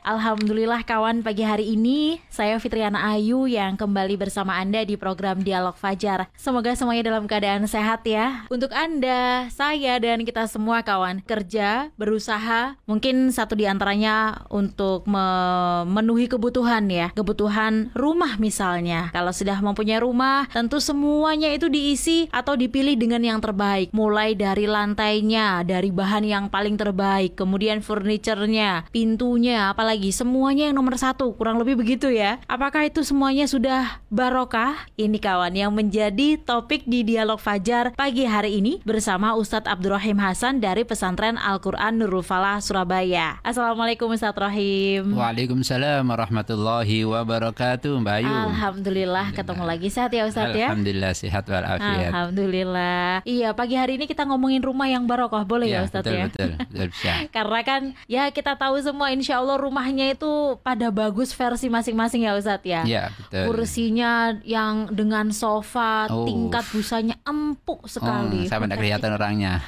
Alhamdulillah kawan pagi hari ini saya Fitriana Ayu yang kembali bersama Anda di program Dialog Fajar. Semoga semuanya dalam keadaan sehat ya. Untuk Anda, saya dan kita semua kawan kerja, berusaha, mungkin satu di antaranya untuk memenuhi kebutuhan ya, kebutuhan rumah misalnya. Kalau sudah mempunyai rumah, tentu semuanya itu diisi atau dipilih dengan yang terbaik. Mulai dari lantainya, dari bahan yang paling terbaik, kemudian furniturnya, pintunya, apalagi lagi. Semuanya yang nomor satu kurang lebih begitu ya. Apakah itu semuanya sudah barokah? Ini kawan yang menjadi topik di dialog fajar pagi hari ini bersama Ustadz Abdurrahim Hasan dari pesantren Al-Quran Nurul Falah Surabaya. Assalamualaikum Ustadz Rahim. Waalaikumsalam warahmatullahi wabarakatuh Mbak Ayu. Alhamdulillah, Alhamdulillah. ketemu lagi. Sehat ya Ustadz ya? Alhamdulillah sehat walafiat. Alhamdulillah. Iya pagi hari ini kita ngomongin rumah yang barokah. Boleh ya, ya Ustadz betul, ya? betul, betul, bisa. karena kan ya kita tahu semua insya Allah rumah rumahnya itu pada bagus versi masing-masing ya Ustadz ya. Iya betul. Kursinya yang dengan sofa, oh. tingkat busanya empuk sekali. Oh, saya tidak kelihatan orangnya.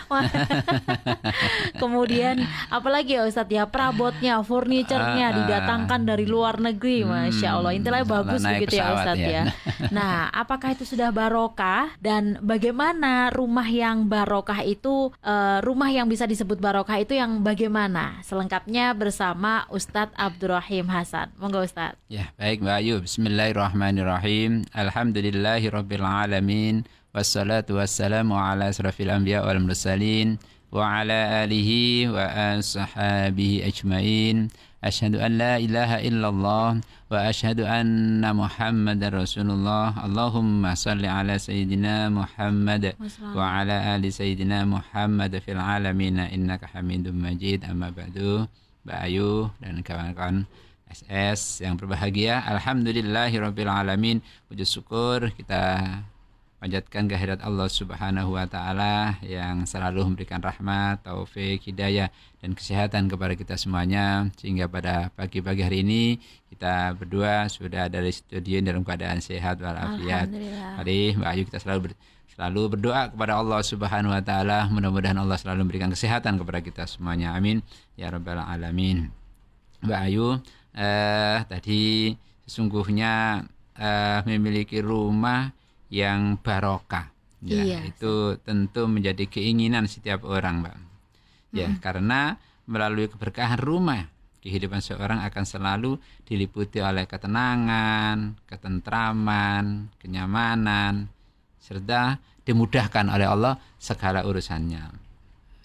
Kemudian apalagi ya Ustadz ya perabotnya, furniturnya uh, uh, didatangkan dari luar negeri, hmm, masya Allah. Intinya bagus begitu ya Ustadz ya. ya. Nah, apakah itu sudah barokah dan bagaimana rumah yang barokah itu uh, rumah yang bisa disebut barokah itu yang bagaimana? Selengkapnya bersama Ustadz Ustadz Abdurrahim Hasan. Monggo Ustadz. Ya, baik Mbak Ayu. Bismillahirrahmanirrahim. Alhamdulillahi rabbil alamin. Wassalatu wassalamu ala asrafil anbiya wal mursalin wa ala alihi wa ashabihi ajmain. Asyhadu an la ilaha illallah wa asyhadu anna Muhammadar Rasulullah. Allahumma salli ala sayyidina Muhammad wa ala ali sayyidina Muhammad fil alamin innaka Hamidum Majid. Amma ba'du. Mbak Ayu dan kawan-kawan SS yang berbahagia. Alhamdulillahirrabbilalamin. Puji syukur kita panjatkan kehadirat Allah Subhanahu wa taala yang selalu memberikan rahmat, taufik, hidayah dan kesehatan kepada kita semuanya sehingga pada pagi-pagi hari ini kita berdua sudah dari studio dalam keadaan sehat walafiat. Mari Mbak Ayu kita selalu ber, selalu berdoa kepada Allah Subhanahu wa taala mudah-mudahan Allah selalu memberikan kesehatan kepada kita semuanya. Amin ya rabbal alamin. Mbak Ayu eh tadi sesungguhnya eh, memiliki rumah yang barokah. Ya, iya. itu tentu menjadi keinginan setiap orang, Mbak. Ya, hmm. karena melalui keberkahan rumah kehidupan seorang akan selalu diliputi oleh ketenangan, ketentraman, kenyamanan, serta dimudahkan oleh Allah segala urusannya.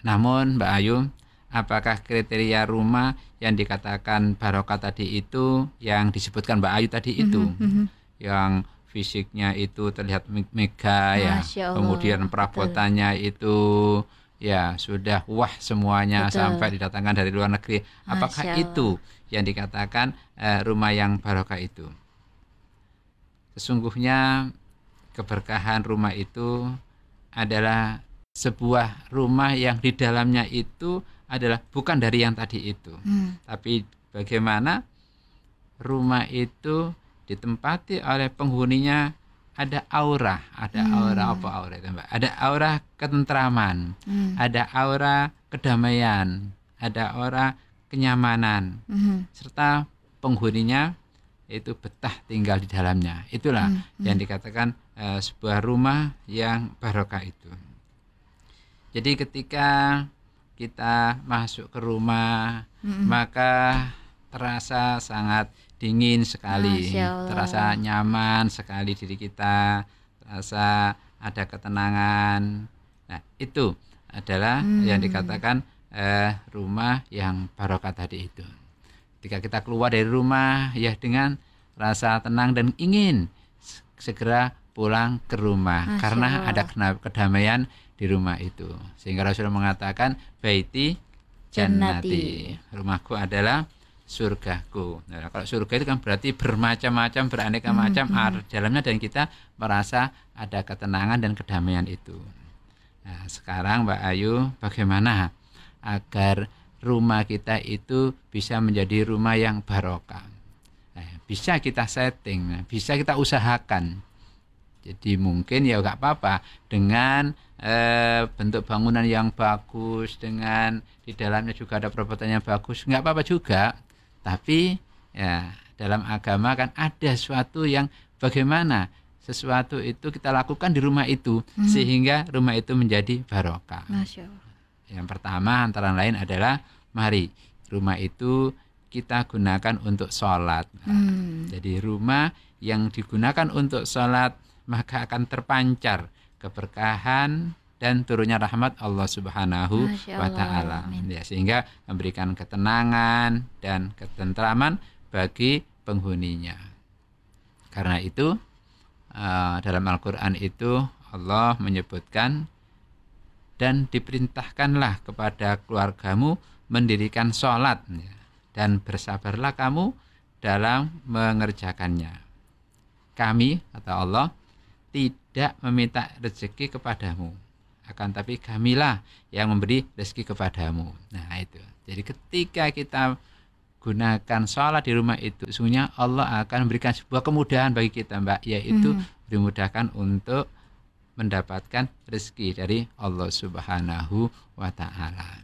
Namun Mbak Ayu, apakah kriteria rumah yang dikatakan barokah tadi itu yang disebutkan Mbak Ayu tadi itu mm -hmm. yang fisiknya itu terlihat mega ya, kemudian perabotannya Betul. itu ya sudah wah semuanya Betul. sampai didatangkan dari luar negeri. Apakah itu yang dikatakan uh, rumah yang barokah itu? Sesungguhnya keberkahan rumah itu adalah sebuah rumah yang di dalamnya itu adalah bukan dari yang tadi itu, hmm. tapi bagaimana rumah itu ditempati oleh penghuninya ada aura, ada hmm. aura apa aura itu mbak? Ada aura ketentraman, hmm. ada aura kedamaian, ada aura kenyamanan, hmm. serta penghuninya itu betah tinggal di dalamnya. Itulah hmm, hmm. yang dikatakan uh, sebuah rumah yang barokah itu. Jadi ketika kita masuk ke rumah, hmm. maka terasa sangat dingin sekali, terasa nyaman sekali diri kita, terasa ada ketenangan. Nah, itu adalah hmm. yang dikatakan uh, rumah yang barokah tadi itu. Ketika kita keluar dari rumah ya dengan rasa tenang dan ingin segera pulang ke rumah Masya karena Allah. ada kedamaian di rumah itu. Sehingga Rasulullah mengatakan baiti jannati. Rumahku adalah surgaku. Nah, kalau surga itu kan berarti bermacam-macam, beraneka hmm, macam hmm. dalamnya dan kita merasa ada ketenangan dan kedamaian itu. Nah, sekarang Mbak Ayu bagaimana agar rumah kita itu bisa menjadi rumah yang barokah. Nah, bisa kita setting, nah, bisa kita usahakan. Jadi mungkin ya nggak apa-apa dengan eh, bentuk bangunan yang bagus, dengan di dalamnya juga ada perabatan yang bagus, nggak apa-apa juga. Tapi ya dalam agama kan ada sesuatu yang bagaimana sesuatu itu kita lakukan di rumah itu hmm. sehingga rumah itu menjadi barokah. Yang pertama antara lain adalah mari rumah itu kita gunakan untuk sholat. Hmm. Jadi rumah yang digunakan untuk sholat maka akan terpancar keberkahan dan turunnya rahmat Allah Subhanahu wa taala. Ya, sehingga memberikan ketenangan dan ketentraman bagi penghuninya. Karena itu uh, dalam Al-Qur'an itu Allah menyebutkan dan diperintahkanlah kepada keluargamu mendirikan sholat ya, dan bersabarlah kamu dalam mengerjakannya. Kami, kata Allah, tidak meminta rezeki kepadamu, akan tapi kamilah yang memberi rezeki kepadamu. Nah itu. Jadi ketika kita gunakan sholat di rumah itu, sesungguhnya Allah akan memberikan sebuah kemudahan bagi kita, Mbak, yaitu hmm. dimudahkan untuk mendapatkan rezeki dari Allah Subhanahu wa taala.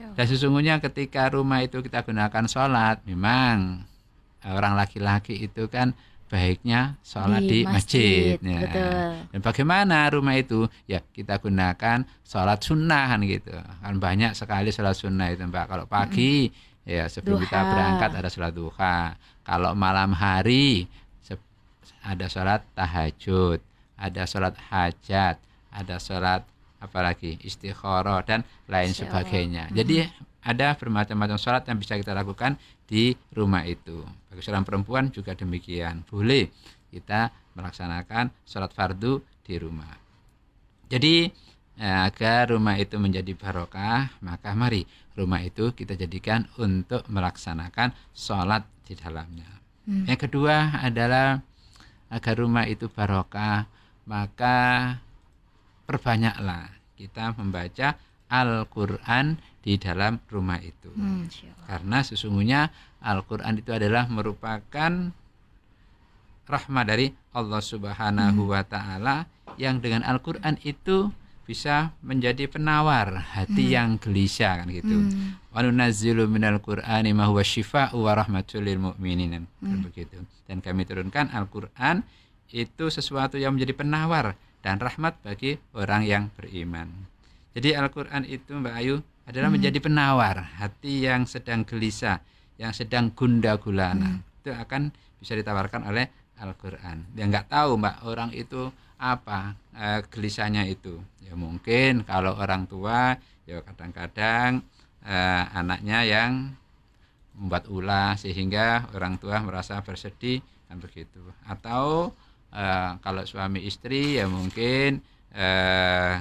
Dan sesungguhnya ketika rumah itu kita gunakan sholat, memang orang laki-laki itu kan baiknya sholat di, di masjid. masjid ya. Dan bagaimana rumah itu? Ya kita gunakan sholat sunnah kan gitu. Kan banyak sekali sholat sunnah itu mbak. Kalau pagi -hmm. ya sebelum duha. kita berangkat ada sholat duha. Kalau malam hari ada sholat tahajud ada sholat hajat, ada sholat apalagi istikharah dan lain sebagainya. Hmm. Jadi ada bermacam-macam sholat yang bisa kita lakukan di rumah itu. Bagi seorang perempuan juga demikian. Boleh kita melaksanakan sholat fardu di rumah. Jadi ya, agar rumah itu menjadi barokah, maka mari rumah itu kita jadikan untuk melaksanakan sholat di dalamnya. Hmm. Yang kedua adalah agar rumah itu barokah, maka perbanyaklah kita membaca Al-Quran di dalam rumah itu. Hmm, Karena sesungguhnya Al-Quran itu adalah merupakan rahmat dari Allah Subhanahu hmm. wa taala yang dengan Al-Qur'an itu bisa menjadi penawar hati hmm. yang gelisah kan gitu. Hmm. Wa nunazzilu minal Qur'ani ma huwa syifaa'u wa rahmatul lil mu'minin hmm. begitu. Dan kami turunkan Al-Qur'an itu sesuatu yang menjadi penawar dan rahmat bagi orang yang beriman. Jadi Al-Quran itu Mbak Ayu adalah hmm. menjadi penawar hati yang sedang gelisah, yang sedang gunda gulana. Hmm. Itu akan bisa ditawarkan oleh Al-Quran. Dia nggak tahu Mbak orang itu apa e, gelisahnya itu. Ya mungkin kalau orang tua ya kadang-kadang e, anaknya yang membuat ulah sehingga orang tua merasa bersedih dan begitu. Atau uh, kalau suami istri ya mungkin uh,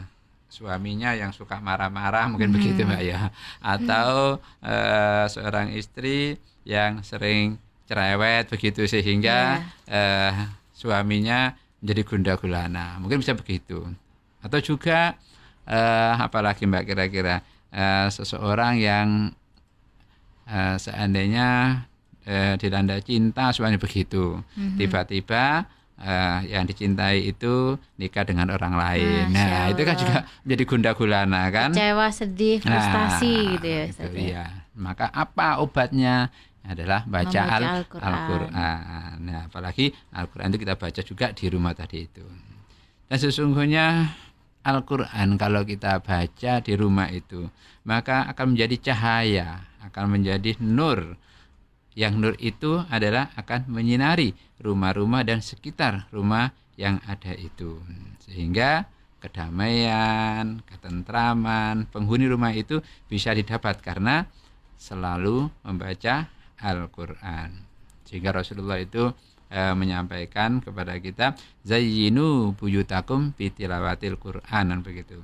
suaminya yang suka marah-marah mungkin hmm. begitu mbak ya atau uh, seorang istri yang sering cerewet begitu sehingga yeah. uh, suaminya menjadi gunda gulana mungkin bisa begitu atau juga uh, apalagi mbak kira-kira uh, seseorang yang uh, seandainya uh, dilanda cinta suami begitu mm-hmm. tiba-tiba uh, yang dicintai itu nikah dengan orang lain. Masya nah, itu kan juga menjadi gunda gulana kan. Kecewa, sedih, nah, frustasi nah, gitu ya. Itu ya. Maka apa obatnya? adalah baca Al-Qur'an. Al nah, apalagi Al-Qur'an itu kita baca juga di rumah tadi itu. Dan sesungguhnya Al-Qur'an kalau kita baca di rumah itu, maka akan menjadi cahaya, akan menjadi nur yang nur itu adalah akan menyinari rumah-rumah dan sekitar rumah yang ada itu. Sehingga kedamaian, ketentraman penghuni rumah itu bisa didapat karena selalu membaca Al-Qur'an. Sehingga Rasulullah itu e, menyampaikan kepada kita zayyinu buyutakum bitilawatil Qur'an begitu.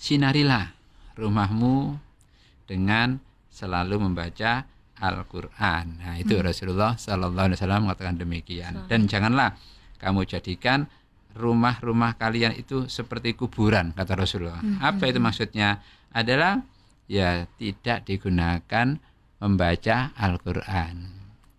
Sinarilah rumahmu dengan selalu membaca Al-Quran. Nah itu hmm. Rasulullah Sallallahu Alaihi Wasallam mengatakan demikian. Dan janganlah kamu jadikan rumah-rumah kalian itu seperti kuburan kata Rasulullah. Hmm. Apa itu maksudnya? Adalah ya tidak digunakan membaca Al-Qur'an.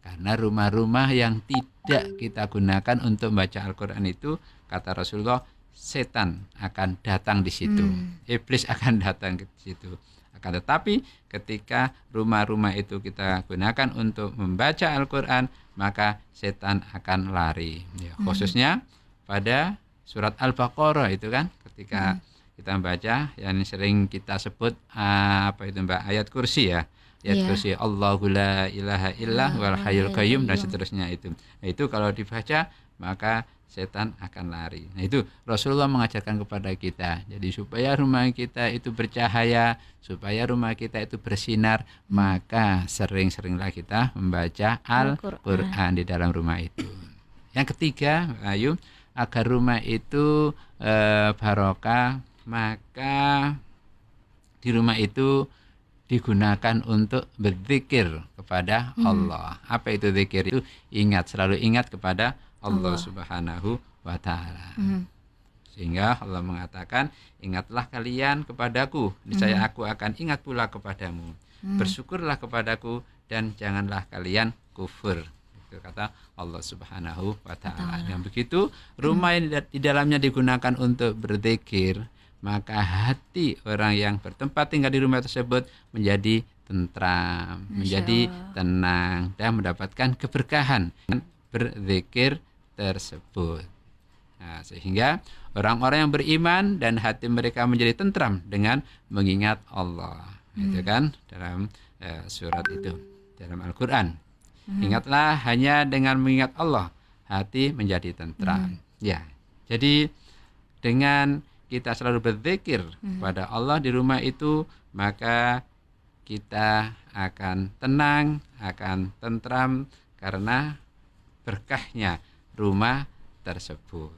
Karena rumah-rumah yang tidak kita gunakan untuk membaca Al-Qur'an itu kata Rasulullah setan akan datang di situ. Hmm. Iblis akan datang ke situ. Akan tetapi ketika rumah-rumah itu kita gunakan untuk membaca Al-Qur'an, maka setan akan lari. Ya, hmm. khususnya pada surat Al-Baqarah itu kan ketika hmm. kita membaca yang sering kita sebut uh, apa itu Mbak ayat kursi ya. Ayat yeah. kursi Allahu la ilaha illah wal hayyul qayyum dan seterusnya itu. Nah, itu kalau dibaca maka setan akan lari. Nah itu Rasulullah mengajarkan kepada kita. Jadi supaya rumah kita itu bercahaya, supaya rumah kita itu bersinar, hmm. maka sering-seringlah kita membaca Al-Quran di dalam rumah itu. Yang ketiga, ayo agar rumah itu e, barokah, maka di rumah itu digunakan untuk berzikir kepada hmm. Allah. Apa itu zikir itu? Ingat, selalu ingat kepada Allah, Subhanahu wa taala. Mm. Sehingga Allah mengatakan, "Ingatlah kalian kepadaku, niscaya mm. aku akan ingat pula kepadamu. Mm. Bersyukurlah kepadaku dan janganlah kalian kufur." Itu kata Allah Subhanahu wa taala. Yang begitu, rumah yang di dalamnya digunakan untuk berzikir, maka hati orang yang bertempat tinggal di rumah tersebut menjadi tentram, menjadi tenang dan mendapatkan keberkahan berzikir tersebut. Nah, sehingga orang-orang yang beriman dan hati mereka menjadi tentram dengan mengingat Allah. Hmm. Itu kan dalam uh, surat itu dalam Al-Qur'an. Hmm. Ingatlah hanya dengan mengingat Allah hati menjadi tentram. Hmm. Ya. Jadi dengan kita selalu berzikir hmm. pada Allah di rumah itu, maka kita akan tenang, akan tentram karena berkahnya rumah tersebut.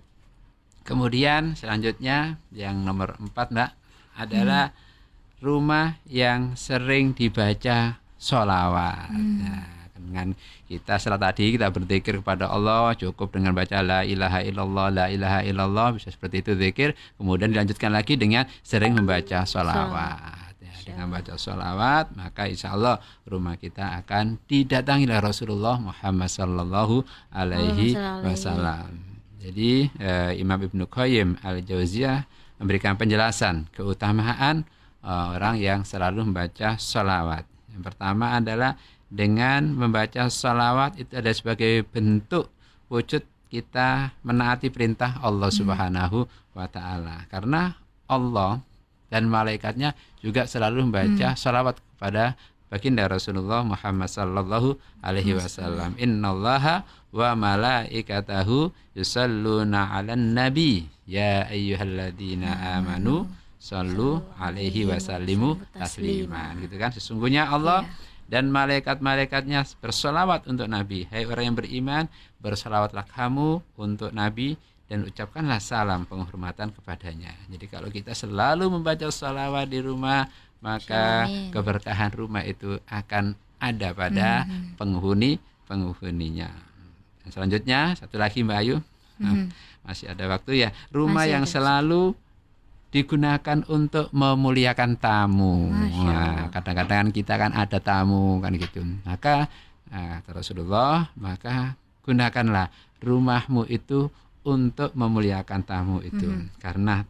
Kemudian selanjutnya yang nomor empat mbak adalah hmm. rumah yang sering dibaca sholawat. Hmm. Nah, dengan kita setelah tadi kita berzikir kepada Allah cukup dengan baca la ilaha illallah la ilaha illallah bisa seperti itu zikir kemudian dilanjutkan lagi dengan sering membaca sholawat dengan baca sholawat maka insya Allah rumah kita akan didatangi oleh Rasulullah Muhammad Sallallahu Alaihi Wasallam. Jadi eh, Imam Ibnu Qayyim al Jauziyah memberikan penjelasan keutamaan eh, orang yang selalu membaca sholawat. Yang pertama adalah dengan membaca sholawat itu ada sebagai bentuk wujud kita menaati perintah Allah hmm. Subhanahu wa taala. Karena Allah dan malaikatnya juga selalu membaca hmm. salawat kepada baginda Rasulullah Muhammad sallallahu alaihi wasallam. Innallaha wa malaikatahu yusalluna 'alan nabi ya ayyuhalladzina amanu sallu alaihi wasallimu taslima. Gitu kan? Sesungguhnya Allah iya. dan malaikat-malaikatnya bersolawat untuk Nabi. Hai orang yang beriman, bersolawatlah kamu untuk Nabi dan ucapkanlah salam penghormatan kepadanya. Jadi kalau kita selalu membaca salawat di rumah, maka Amin. keberkahan rumah itu akan ada pada hmm. penghuni penghuninya. Dan selanjutnya satu lagi Mbak Ayu, hmm. masih ada waktu ya. Rumah masih yang ada. selalu digunakan untuk memuliakan tamu. Nah, kadang-kadang kita kan ada tamu kan gitu. Maka nah, Rasulullah, maka gunakanlah rumahmu itu untuk memuliakan tamu itu mm-hmm. karena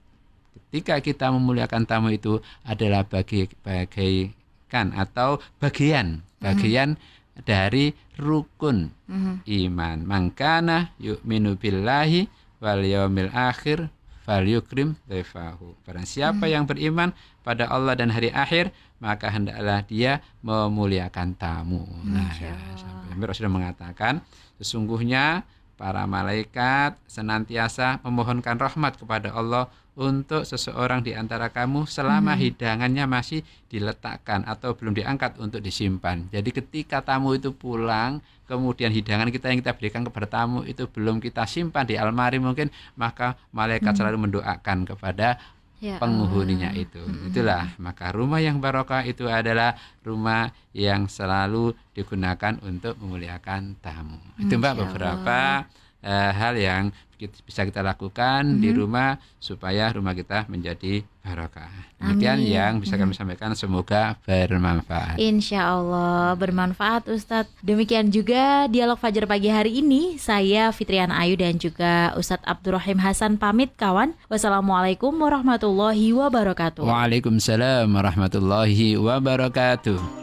ketika kita memuliakan tamu itu adalah bagi bagaikan atau bagian bagian mm-hmm. dari rukun mm-hmm. iman mangkana yu'minu billahi wal yaumil akhir fal yukrim dhaifahu barang siapa mm-hmm. yang beriman pada Allah dan hari akhir maka hendaklah dia memuliakan tamu. Nah, ya, sampai sudah mengatakan sesungguhnya para malaikat senantiasa memohonkan rahmat kepada Allah untuk seseorang di antara kamu selama hmm. hidangannya masih diletakkan atau belum diangkat untuk disimpan. Jadi ketika tamu itu pulang, kemudian hidangan kita yang kita berikan kepada tamu itu belum kita simpan di almari mungkin, maka malaikat hmm. selalu mendoakan kepada ya penghuninya itu. Mm-hmm. Itulah maka rumah yang barokah itu adalah rumah yang selalu digunakan untuk memuliakan tamu. Itu Mbak beberapa uh, hal yang bisa kita lakukan hmm. di rumah supaya rumah kita menjadi barokah. Demikian Amin. yang bisa kami sampaikan semoga bermanfaat. Insya Allah bermanfaat Ustadz. Demikian juga dialog Fajar pagi hari ini saya Fitriana Ayu dan juga Ustadz Abdurrahim Hasan pamit kawan. Wassalamualaikum warahmatullahi wabarakatuh. Waalaikumsalam warahmatullahi wabarakatuh.